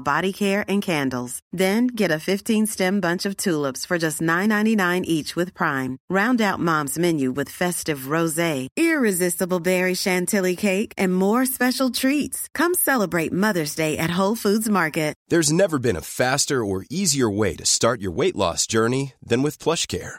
body care and candles. Then get a 15 stem bunch of tulips for just $9.99 each with Prime. Round out mom's menu with festive rose, irresistible berry chantilly cake, and more special treats. Come celebrate Mother's Day at Whole Foods Market. There's never been a faster or easier way to start your weight loss journey than with PlushCare.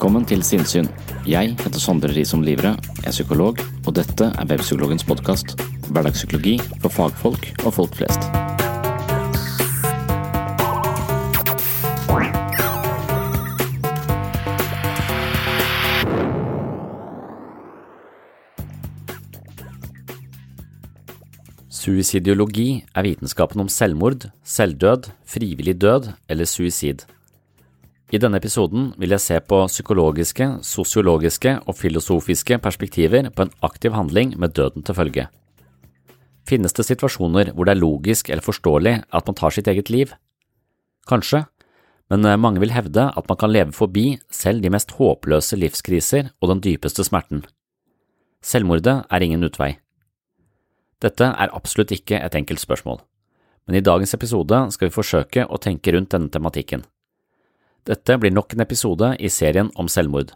Velkommen til Sinnsyn. Jeg heter Sondre Risom Livre, er psykolog, og dette er Webpsykologens podkast. Hverdagspsykologi for fagfolk og folk flest. Suicidiologi er vitenskapen om selvmord, selvdød, frivillig død eller suicid. I denne episoden vil jeg se på psykologiske, sosiologiske og filosofiske perspektiver på en aktiv handling med døden til følge. Finnes det situasjoner hvor det er logisk eller forståelig at man tar sitt eget liv? Kanskje, men mange vil hevde at man kan leve forbi selv de mest håpløse livskriser og den dypeste smerten. Selvmordet er ingen utvei. Dette er absolutt ikke et enkelt spørsmål, men i dagens episode skal vi forsøke å tenke rundt denne tematikken. Dette blir nok en episode i serien om selvmord.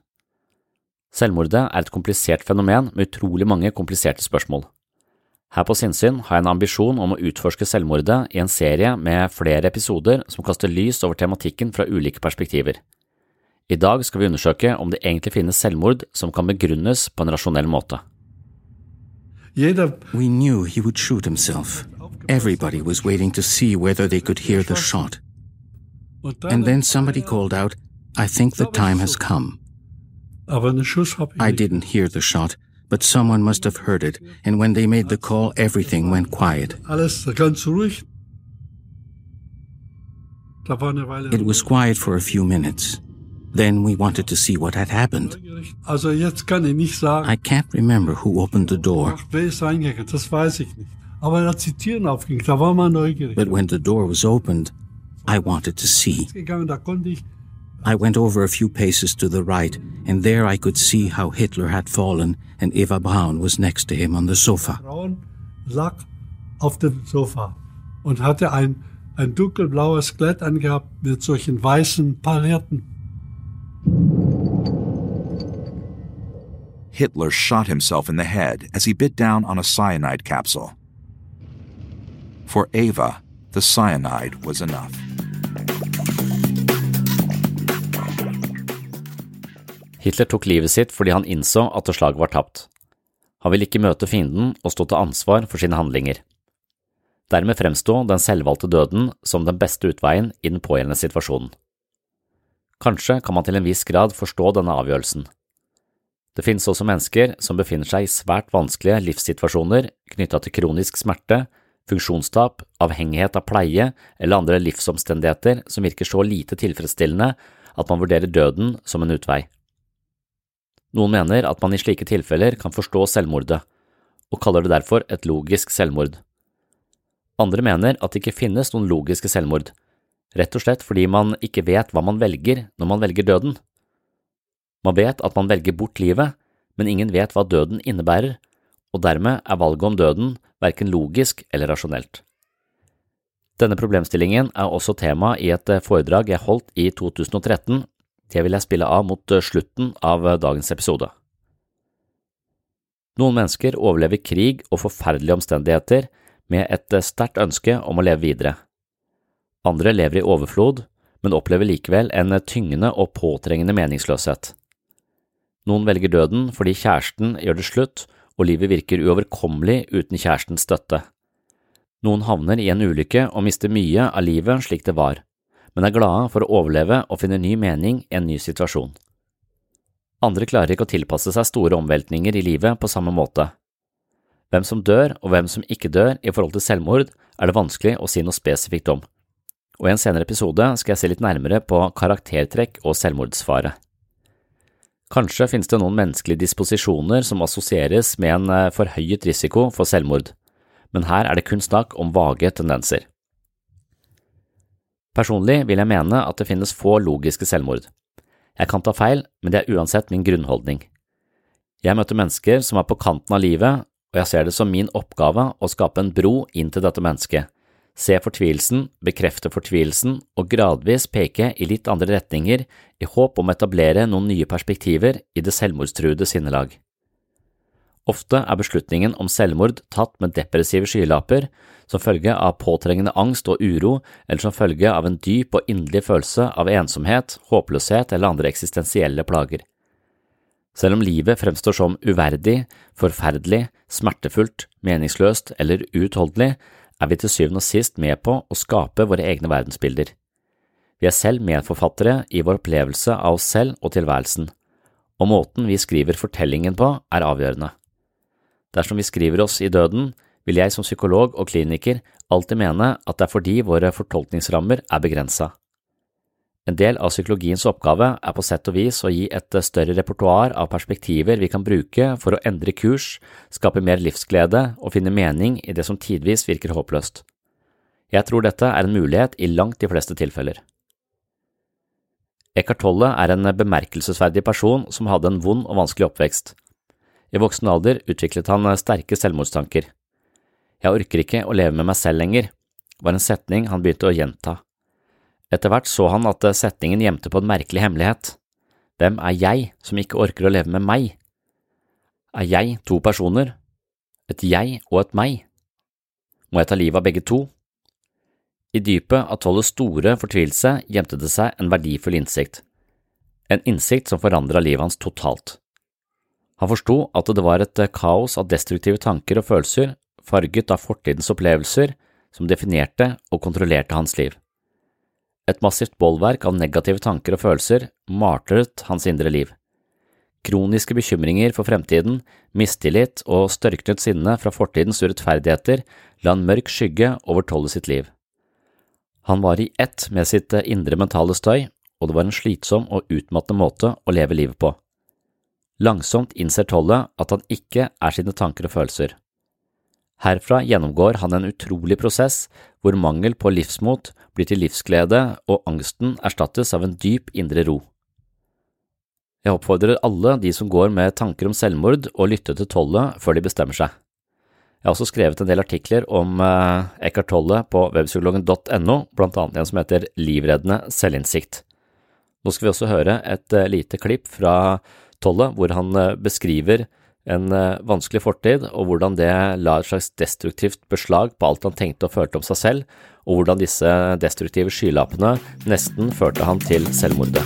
Selvmordet er et komplisert fenomen med utrolig mange kompliserte spørsmål. Her på Sinnsyn har jeg en ambisjon om å utforske selvmordet i en serie med flere episoder som kaster lys over tematikken fra ulike perspektiver. I dag skal vi undersøke om det egentlig finnes selvmord som kan begrunnes på en rasjonell måte. We knew he would shoot himself. Everybody was waiting to see whether they could hear the shot. And then somebody called out, I think the time has come. I didn't hear the shot, but someone must have heard it, and when they made the call, everything went quiet. It was quiet for a few minutes. Then we wanted to see what had happened. I can't remember who opened the door. But when the door was opened, I wanted to see. I went over a few paces to the right, and there I could see how Hitler had fallen and Eva Braun was next to him on the sofa. Braun lag auf dem Sofa und hatte ein, ein dunkelblaues Kleid angehabt mit solchen weißen Paletten. Hitler shot himself in the head as he bit down on a cyanide capsule. For Eva, the cyanide was enough. Hitler tok livet sitt fordi han innså at slaget var tapt. Han ville ikke møte fienden og stå til ansvar for sine handlinger. Dermed fremsto den selvvalgte døden som den beste utveien i den pågjeldende situasjonen. Kanskje kan man til en viss grad forstå denne avgjørelsen. Det finnes også mennesker som befinner seg i svært vanskelige livssituasjoner knytta til kronisk smerte, funksjonstap, avhengighet av pleie eller andre livsomstendigheter som virker så lite tilfredsstillende at man vurderer døden som en utvei. Noen mener at man i slike tilfeller kan forstå selvmordet, og kaller det derfor et logisk selvmord. Andre mener at det ikke finnes noen logiske selvmord, rett og slett fordi man ikke vet hva man velger når man velger døden. Man vet at man velger bort livet, men ingen vet hva døden innebærer, og dermed er valget om døden verken logisk eller rasjonelt. Denne problemstillingen er også tema i et foredrag jeg holdt i 2013. Det vil jeg spille av mot slutten av dagens episode. Noen mennesker overlever krig og forferdelige omstendigheter med et sterkt ønske om å leve videre. Andre lever i overflod, men opplever likevel en tyngende og påtrengende meningsløshet. Noen velger døden fordi kjæresten gjør det slutt og livet virker uoverkommelig uten kjærestens støtte. Noen havner i en ulykke og mister mye av livet slik det var, men er glade for å overleve og finne ny mening i en ny situasjon. Andre klarer ikke å tilpasse seg store omveltninger i livet på samme måte. Hvem som dør og hvem som ikke dør i forhold til selvmord, er det vanskelig å si noe spesifikt om, og i en senere episode skal jeg se litt nærmere på karaktertrekk og selvmordsfare. Kanskje finnes det noen menneskelige disposisjoner som assosieres med en eh, forhøyet risiko for selvmord, men her er det kun snakk om vage tendenser. Personlig vil jeg mene at det finnes få logiske selvmord. Jeg kan ta feil, men det er uansett min grunnholdning. Jeg møter mennesker som er på kanten av livet, og jeg ser det som min oppgave å skape en bro inn til dette mennesket, se fortvilelsen, bekrefte fortvilelsen og gradvis peke i litt andre retninger i håp om å etablere noen nye perspektiver i det selvmordstruede sinnelag. Ofte er beslutningen om selvmord tatt med depressive skylapper, som følge av påtrengende angst og uro, eller som følge av en dyp og inderlig følelse av ensomhet, håpløshet eller andre eksistensielle plager. Selv om livet fremstår som uverdig, forferdelig, smertefullt, meningsløst eller uutholdelig, er vi til syvende og sist med på å skape våre egne verdensbilder. Vi er selv medforfattere i vår opplevelse av oss selv og tilværelsen, og måten vi skriver fortellingen på, er avgjørende. Dersom vi skriver oss i døden, vil jeg som psykolog og kliniker alltid mene at det er fordi våre fortolkningsrammer er begrensa. En del av psykologiens oppgave er på sett og vis å gi et større repertoar av perspektiver vi kan bruke for å endre kurs, skape mer livsglede og finne mening i det som tidvis virker håpløst. Jeg tror dette er en mulighet i langt de fleste tilfeller. Eckhart Tolle er en bemerkelsesverdig person som hadde en vond og vanskelig oppvekst. I voksen alder utviklet han sterke selvmordstanker. Jeg orker ikke å leve med meg selv lenger, var en setning han begynte å gjenta. Etter hvert så han at setningen gjemte på en merkelig hemmelighet. Hvem er jeg som ikke orker å leve med meg? Er jeg to personer? Et jeg og et meg? Må jeg ta livet av begge to? I dypet av Tolles store fortvilelse gjemte det seg en verdifull innsikt, en innsikt som forandra livet hans totalt. Han forsto at det var et kaos av destruktive tanker og følelser, farget av fortidens opplevelser, som definerte og kontrollerte hans liv. Et massivt bolverk av negative tanker og følelser martret hans indre liv. Kroniske bekymringer for fremtiden, mistillit og størknet sinne fra fortidens urettferdigheter la en mørk skygge over Tolle sitt liv. Han var i ett med sitt indre mentale støy, og det var en slitsom og utmattende måte å leve livet på. Langsomt innser Tolle at han ikke er sine tanker og følelser. Herfra gjennomgår han en utrolig prosess hvor mangel på livsmot blir til livsglede og angsten erstattes av en dyp indre ro. Jeg oppfordrer alle de som går med tanker om selvmord å lytte til Tolle før de bestemmer seg. Jeg har også skrevet en del artikler om eh, Eckhart Tolle på webpsykologen.no, blant annet en som heter Livreddende selvinnsikt. Nå skal vi også høre et eh, lite klipp fra Tolle hvor han eh, beskriver en uh, vanskelig fortid, og hvordan det la et slags destruktivt beslag på alt han tenkte og følte om seg selv, og hvordan disse destruktive skylappene nesten førte han til selvmordet.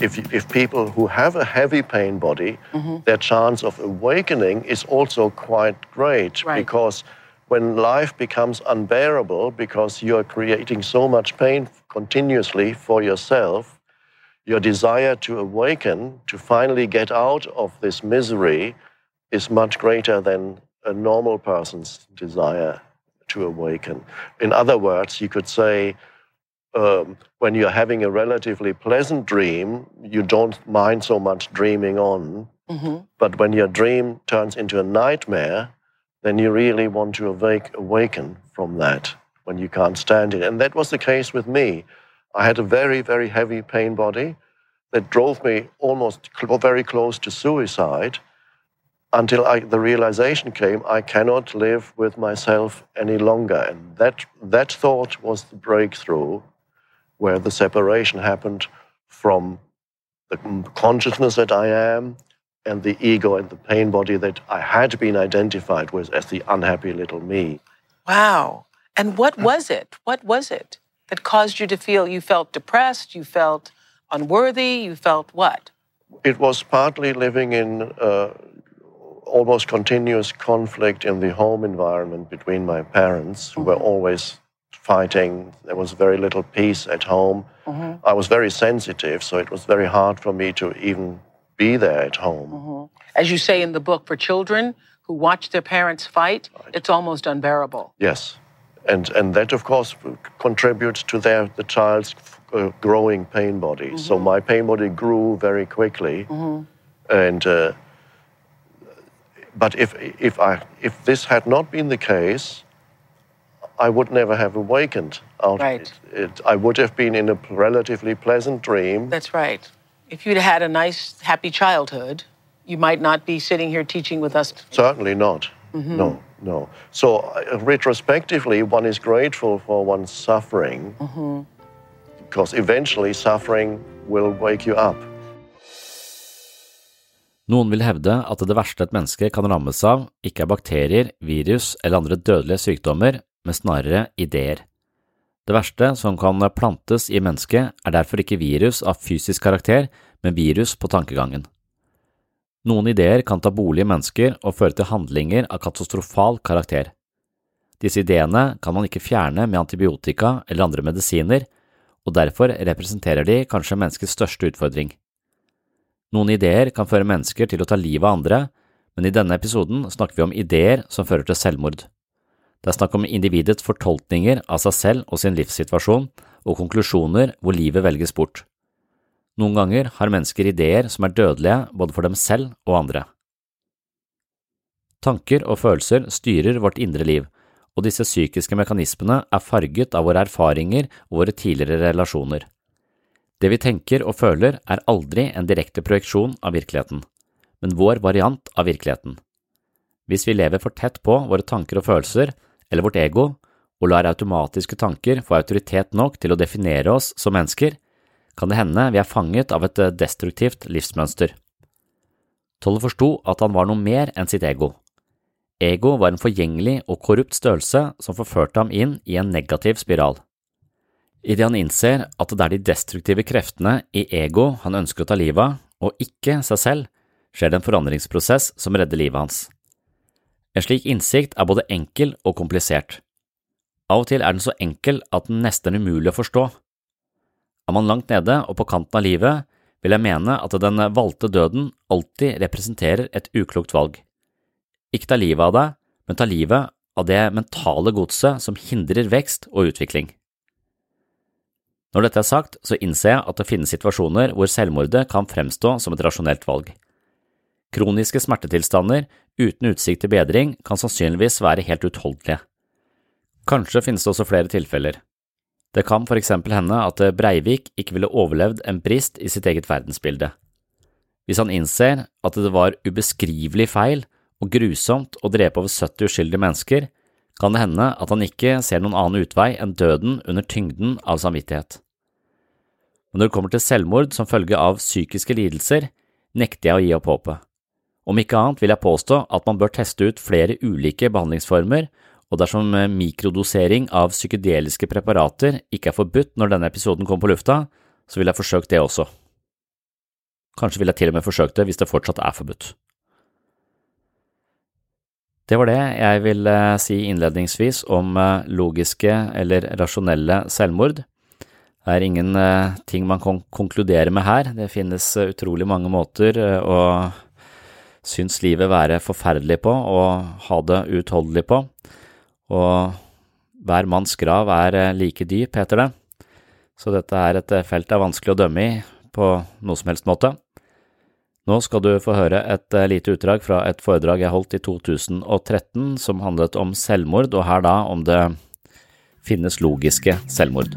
If, if people who have a heavy pain body, mm -hmm. their chance of awakening is also quite great right. because when life becomes unbearable because you are creating so much pain continuously for yourself, your desire to awaken, to finally get out of this misery, is much greater than a normal person's desire to awaken. In other words, you could say, um, when you're having a relatively pleasant dream, you don't mind so much dreaming on. Mm-hmm. But when your dream turns into a nightmare, then you really want to awake, awaken from that when you can't stand it. And that was the case with me. I had a very, very heavy pain body that drove me almost cl- very close to suicide until I, the realization came I cannot live with myself any longer. And that, that thought was the breakthrough where the separation happened from the consciousness that I am and the ego and the pain body that I had been identified with as the unhappy little me. Wow. And what hmm. was it? What was it that caused you to feel you felt depressed, you felt unworthy, you felt what? It was partly living in uh, almost continuous conflict in the home environment between my parents, who mm-hmm. were always fighting. There was very little peace at home. Mm-hmm. I was very sensitive, so it was very hard for me to even be there at home. Mm-hmm. As you say in the book, for children who watch their parents fight, right. it's almost unbearable. Yes. And, and that, of course, contributes to their, the child's uh, growing pain body. So mm-hmm. my pain body grew very quickly. Mm-hmm. And uh, but if, if, I, if this had not been the case, I would never have awakened out right. of it. it. I would have been in a relatively pleasant dream. That's right. If you'd had a nice, happy childhood, you might not be sitting here teaching with us. Certainly not. Mm-hmm. No, no. So, uh, retrospectively, one is grateful for one's suffering mm-hmm. because eventually suffering will wake you up. Noen vil hevde at det verste et menneske kan rammes av, ikke er bakterier, virus eller andre dødelige sykdommer, men snarere ideer. Det verste som kan plantes i mennesket, er derfor ikke virus av fysisk karakter, men virus på tankegangen. Noen ideer kan ta bolig i mennesker og føre til handlinger av katastrofal karakter. Disse ideene kan man ikke fjerne med antibiotika eller andre medisiner, og derfor representerer de kanskje menneskets største utfordring. Noen ideer kan føre mennesker til å ta livet av andre, men i denne episoden snakker vi om ideer som fører til selvmord. Det er snakk om individets fortolkninger av seg selv og sin livssituasjon, og konklusjoner hvor livet velges bort. Noen ganger har mennesker ideer som er dødelige både for dem selv og andre. Tanker og følelser styrer vårt indre liv, og disse psykiske mekanismene er farget av våre erfaringer og våre tidligere relasjoner. Det vi tenker og føler er aldri en direkte projeksjon av virkeligheten, men vår variant av virkeligheten. Hvis vi lever for tett på våre tanker og følelser, eller vårt ego, og lar automatiske tanker få autoritet nok til å definere oss som mennesker, kan det hende vi er fanget av et destruktivt livsmønster. Tolle forsto at han var noe mer enn sitt ego. Ego var en forgjengelig og korrupt størrelse som forførte ham inn i en negativ spiral. Idet han innser at det er de destruktive kreftene i ego han ønsker å ta livet av, og ikke seg selv, skjer det en forandringsprosess som redder livet hans. En slik innsikt er både enkel og komplisert. Av og til er den så enkel at den nesten er umulig å forstå. Er man langt nede og på kanten av livet, vil jeg mene at den valgte døden alltid representerer et uklokt valg. Ikke ta livet av deg, men ta livet av det mentale godset som hindrer vekst og utvikling. Når dette er sagt, så innser jeg at det finnes situasjoner hvor selvmordet kan fremstå som et rasjonelt valg. Kroniske smertetilstander uten utsikt til bedring kan sannsynligvis være helt utholdelige. Kanskje finnes det også flere tilfeller. Det kan for eksempel hende at Breivik ikke ville overlevd en brist i sitt eget verdensbilde. Hvis han innser at det var ubeskrivelig feil og grusomt å drepe over 70 uskyldige mennesker, kan det hende at han ikke ser noen annen utvei enn døden under tyngden av samvittighet. Men når det kommer til selvmord som følge av psykiske lidelser, nekter jeg å gi opp håpet. Om ikke annet vil jeg påstå at man bør teste ut flere ulike behandlingsformer, og dersom mikrodosering av psykedeliske preparater ikke er forbudt når denne episoden kommer på lufta, så vil jeg forsøke det også. Kanskje vil jeg til og med forsøke det hvis det fortsatt er forbudt. Det var det jeg ville si innledningsvis om eh, logiske eller rasjonelle selvmord. Det er ingen eh, ting man kan konkludere med her. Det finnes eh, utrolig mange måter å synes livet være forferdelig på og ha det uutholdelig på, og hver manns grav er like dyp, heter det. Så dette er et felt det er vanskelig å dømme i på noe som helst måte. Nå skal du få høre et eh, lite utdrag fra et foredrag jeg holdt i 2013 som handlet om selvmord, og her da om det finnes logiske selvmord.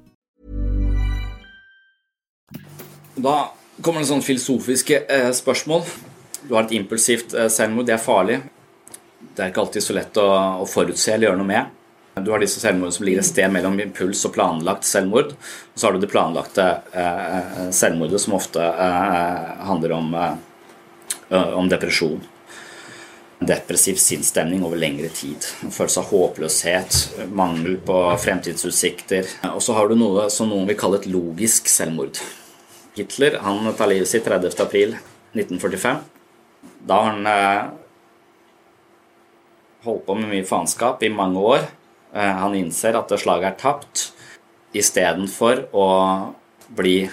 Da kommer det sånn filosofiske eh, spørsmål. Du har et impulsivt eh, selvmord, det er farlig. Det er ikke alltid så lett å, å forutse eller gjøre noe med. Du har disse selvmordene som ligger et sted mellom impuls og planlagt selvmord. Og så har du det planlagte eh, selvmordet, som ofte eh, handler om, eh, om depresjon. Depressiv sinnsstemning over lengre tid. En følelse av håpløshet, mangel på fremtidsutsikter. Og så har du noe som noen vil kalle et logisk selvmord. Hitler han tar livet sitt 30. april 1945. Da har han eh, holdt på med mye faenskap i mange år. Eh, han innser at slaget er tapt. Istedenfor å bli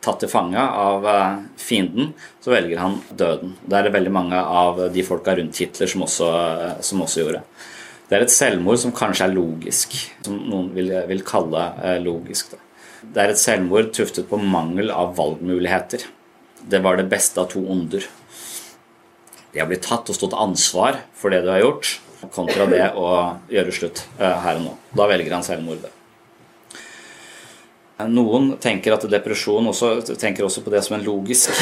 tatt til fange av eh, fienden, så velger han døden. Det er det veldig mange av de folka rundt Hitler som også, eh, som også gjorde. Det er et selvmord som kanskje er logisk, som noen vil, vil kalle eh, logisk. Da. Det er et selvmord tuftet på mangel av valgmuligheter. Det var det beste av to onder. Det å bli tatt og stått ansvar for det du har gjort, kontra det å gjøre slutt her og nå. Da velger han selvmordet. Noen tenker at depresjon også, tenker også på det som en logisk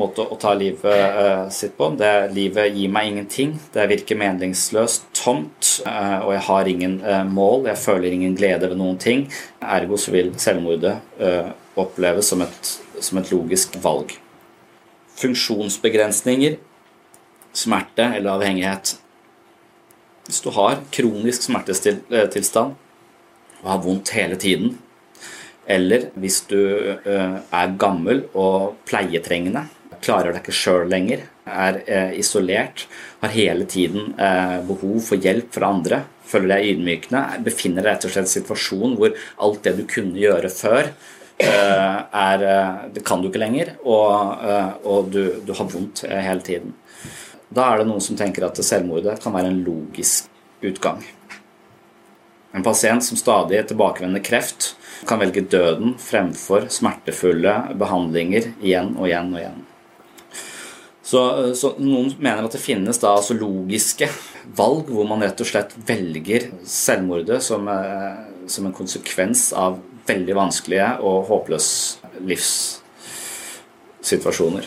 måte å ta livet sitt på. Det Livet gir meg ingenting. Det virker meningsløst, tomt, og jeg har ingen mål. Jeg føler ingen glede ved noen ting. Ergo så vil selvmordet oppleves som et, som et logisk valg. Funksjonsbegrensninger, smerte eller avhengighet. Hvis du har kronisk smertetilstand og har vondt hele tiden, eller hvis du er gammel og pleietrengende, klarer deg ikke sjøl lenger, er isolert, har hele tiden behov for hjelp fra andre, føler deg ydmykende, befinner deg rett og slett i en situasjon hvor alt det du kunne gjøre før, er, det kan du ikke lenger, og, og du, du har vondt hele tiden. Da er det noen som tenker at selvmordet kan være en logisk utgang. En pasient som stadig tilbakevender kreft, kan velge døden fremfor smertefulle behandlinger igjen og igjen og igjen. Så, så noen mener at det finnes da altså logiske valg hvor man rett og slett velger selvmordet som, som en konsekvens av veldig vanskelige og håpløse livssituasjoner.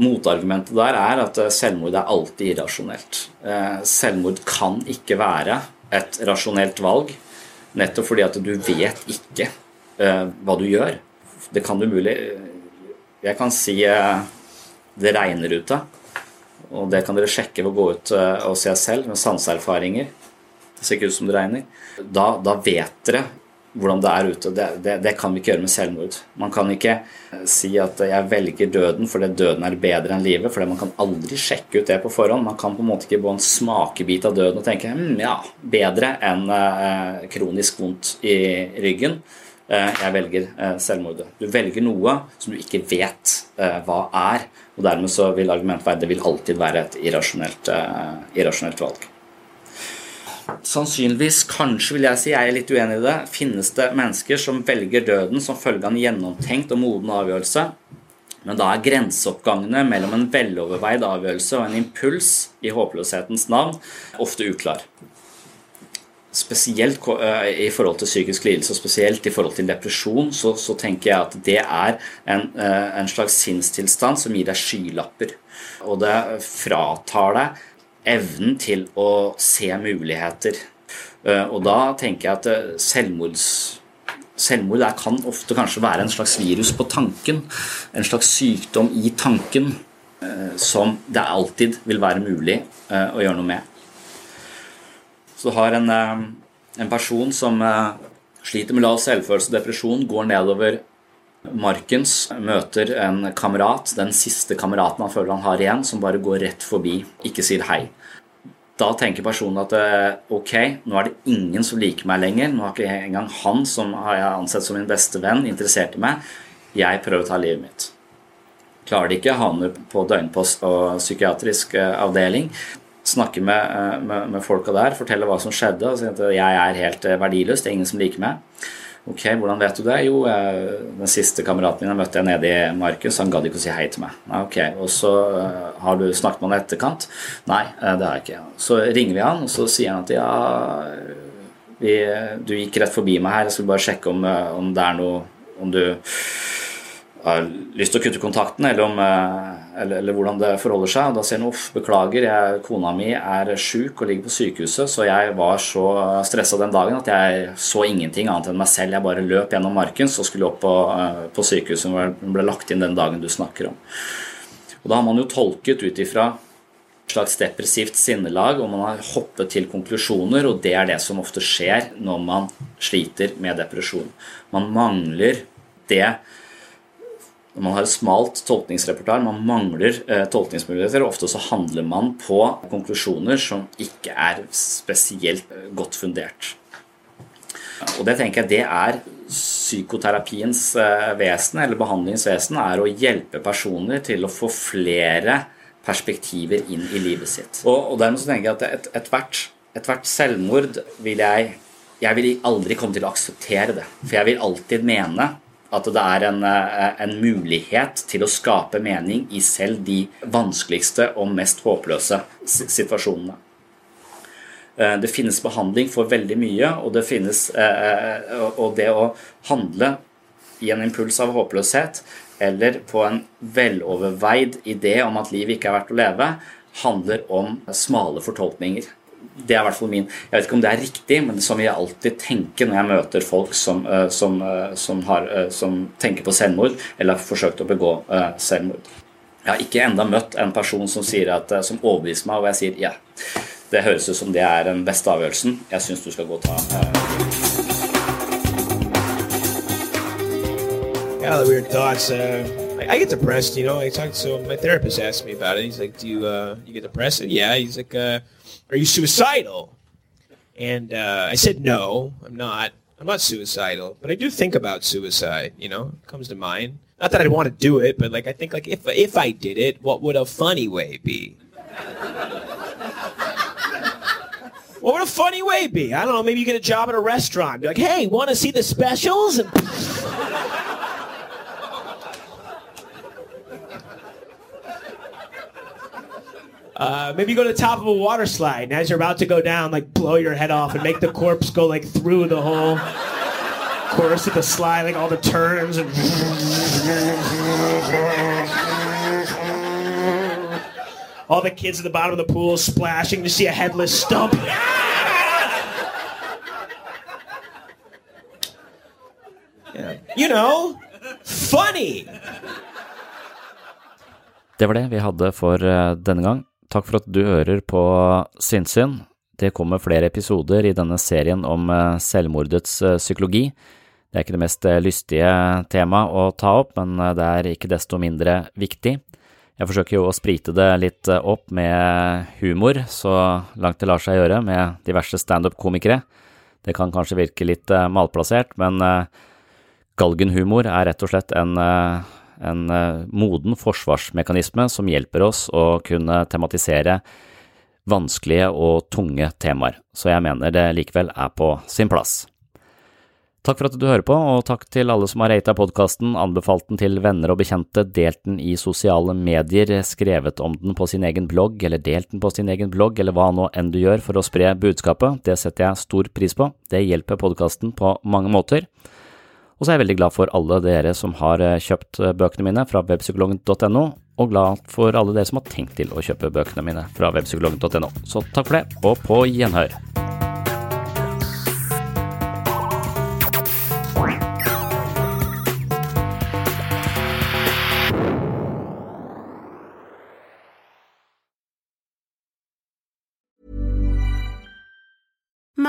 Motargumentet der er at selvmord er alltid irrasjonelt. Selvmord kan ikke være et rasjonelt valg, nettopp fordi at du vet ikke hva du gjør. Det kan du mulig Jeg kan si det regner ute, og det kan dere sjekke ved å gå ut og se selv med sanseerfaringer. Det ser ikke ut som det regner. Da, da vet dere hvordan det er ute. Det, det, det, kan vi ikke gjøre med selvmord. Man kan ikke si at jeg velger døden fordi døden er bedre enn livet, for man kan aldri sjekke ut det på forhånd. Man kan på en måte ikke få en smakebit av døden og tenke hm, ja, bedre enn eh, kronisk vondt i ryggen. Eh, jeg velger eh, selvmordet. Du velger noe som du ikke vet hva er, og dermed så vil argumentet være det vil alltid være et irrasjonelt, irrasjonelt valg. Sannsynligvis, kanskje vil jeg si, jeg er litt uenig i det, finnes det mennesker som velger døden som følge av en gjennomtenkt og moden avgjørelse. Men da er grenseoppgangene mellom en veloverveid avgjørelse og en impuls i håpløshetens navn ofte uklar. Spesielt eh, i forhold til psykisk lidelse og spesielt i forhold til depresjon, så, så tenker jeg at det er en, eh, en slags sinnstilstand som gir deg skylapper. Og det fratar deg evnen til å se muligheter. Eh, og da tenker jeg at selvmords, selvmord kan ofte kanskje være en slags virus på tanken. En slags sykdom i tanken som det alltid vil være mulig å gjøre noe med. Så du har en, en person som sliter med lav selvfølelse og depresjon, går nedover Markens møter en kamerat, den siste kameraten han føler han har igjen, som bare går rett forbi, ikke sier hei. Da tenker personen at eh, ok, nå er det ingen som liker meg lenger. Nå har ikke engang han som har jeg ansett som min beste venn, interessert i meg. Jeg prøver å ta livet mitt. Klarer det ikke, havner på døgnpost og psykiatrisk eh, avdeling. Snakker med, eh, med, med folka der, fortelle hva som skjedde. og si at Jeg er helt verdiløs, det er ingen som liker meg. Ok, hvordan vet du det? Jo, den siste kameraten min møtte jeg nede i Markus. Han gadd ikke å si hei til meg. Ok, Og så har du snakket med han etterkant? Nei, det har jeg ikke. Så ringer vi han, og så sier han at ja, vi, du gikk rett forbi meg her. Jeg skulle bare sjekke om, om det er noe Om du har lyst til å kutte kontakten, eller, om, eh, eller, eller hvordan det forholder seg. Og da sier han uff, beklager, jeg, kona mi er sjuk og ligger på sykehuset, så jeg var så stressa den dagen at jeg så ingenting annet enn meg selv. Jeg bare løp gjennom marken, så skulle jeg opp på, eh, på sykehuset, hvor den ble lagt inn den dagen du snakker om. Og da har man jo tolket ut ifra et slags depressivt sinnelag, og man har hoppet til konklusjoner, og det er det som ofte skjer når man sliter med depresjon. Man mangler det man har et smalt tolkningsrepertoar, man mangler eh, tolkningsmuligheter. og Ofte så handler man på konklusjoner som ikke er spesielt eh, godt fundert. Og det tenker jeg det er psykoterapiens eh, vesen, eller behandlingens vesen, er å hjelpe personer til å få flere perspektiver inn i livet sitt. Og, og dermed så tenker jeg at ethvert et, et selvmord vil jeg Jeg vil aldri komme til å akseptere det. For jeg vil alltid mene at det er en, eh, en, mulighet til å skape mening i selv de vanskeligste og mest håpløse situasjonene. Eh, det finnes behandling for veldig mye, og det, finnes, eh, og det å handle i en impuls av håpløshet eller på en veloverveid idé om at livet ikke er verdt å leve, handler om smale fortolkninger det er i hvert fall min Jeg vet ikke om det er riktig, men det som jeg alltid tenker når jeg møter folk som, eh, som, eh, som, har, eh, som tenker på selvmord, eller har forsøkt å begå selvmord. Jeg har ikke enda møtt en person som, at, som overbeviser meg, og jeg sier ja, det høres ut som det er den beste avgjørelsen. Jeg syns du skal gå og ta Yeah, the weird thoughts. Uh, I, I, get depressed, you know. I talked to my therapist asked me about it. He's like, "Do you uh, you get depressed?" Yeah. He's like, uh, are you suicidal? And uh, I said, no, I'm not. I'm not suicidal, but I do think about suicide. You know, it comes to mind. Not that I'd want to do it, but like I think like if if I did it, what would a funny way be? what would a funny way be? I don't know. Maybe you get a job at a restaurant. Be like, hey, want to see the specials? And Uh, maybe you go to the top of a water slide, and as you're about to go down, like blow your head off and make the corpse go like through the whole course of the slide, like all the turns and. all the kids at the bottom of the pool splashing to see a headless stump. yeah. You know, funny. Det var det vi hadde for eh, denne gang. Takk for at du hører på Sinnsyn. Det kommer flere episoder i denne serien om eh, selvmordets eh, psykologi. Det er ikke det mest eh, lystige temaet å ta opp, men det er ikke desto mindre viktig. Jeg forsøker jo å sprite det litt opp med humor, så langt det lar seg gjøre, med diverse standup-komikere. Det kan kanskje virke litt malplassert, men galgenhumor er rett og slett en en eh, moden forsvarsmekanisme som hjelper oss å kunne tematisere vanskelige og tunge temaer, så jeg mener det likevel er på sin plass. Takk for at du hører på, og takk til alle som har rata podkasten, anbefalt den til venner og bekjente, delt den i sosiale medier, skrevet om den på sin egen blogg, eller delt den på sin egen blogg, eller hva nå enn du gjør for å spre budskapet. Det setter jeg stor pris på. Det hjelper podkasten på mange måter. Og så er jeg veldig glad for alle dere som har eh, kjøpt eh, bøkene mine fra webpsykologen.no, og glad for alle dere som har tenkt til å kjøpe bøkene mine fra webpsykologen.no. Så takk for det, og på gjenhør.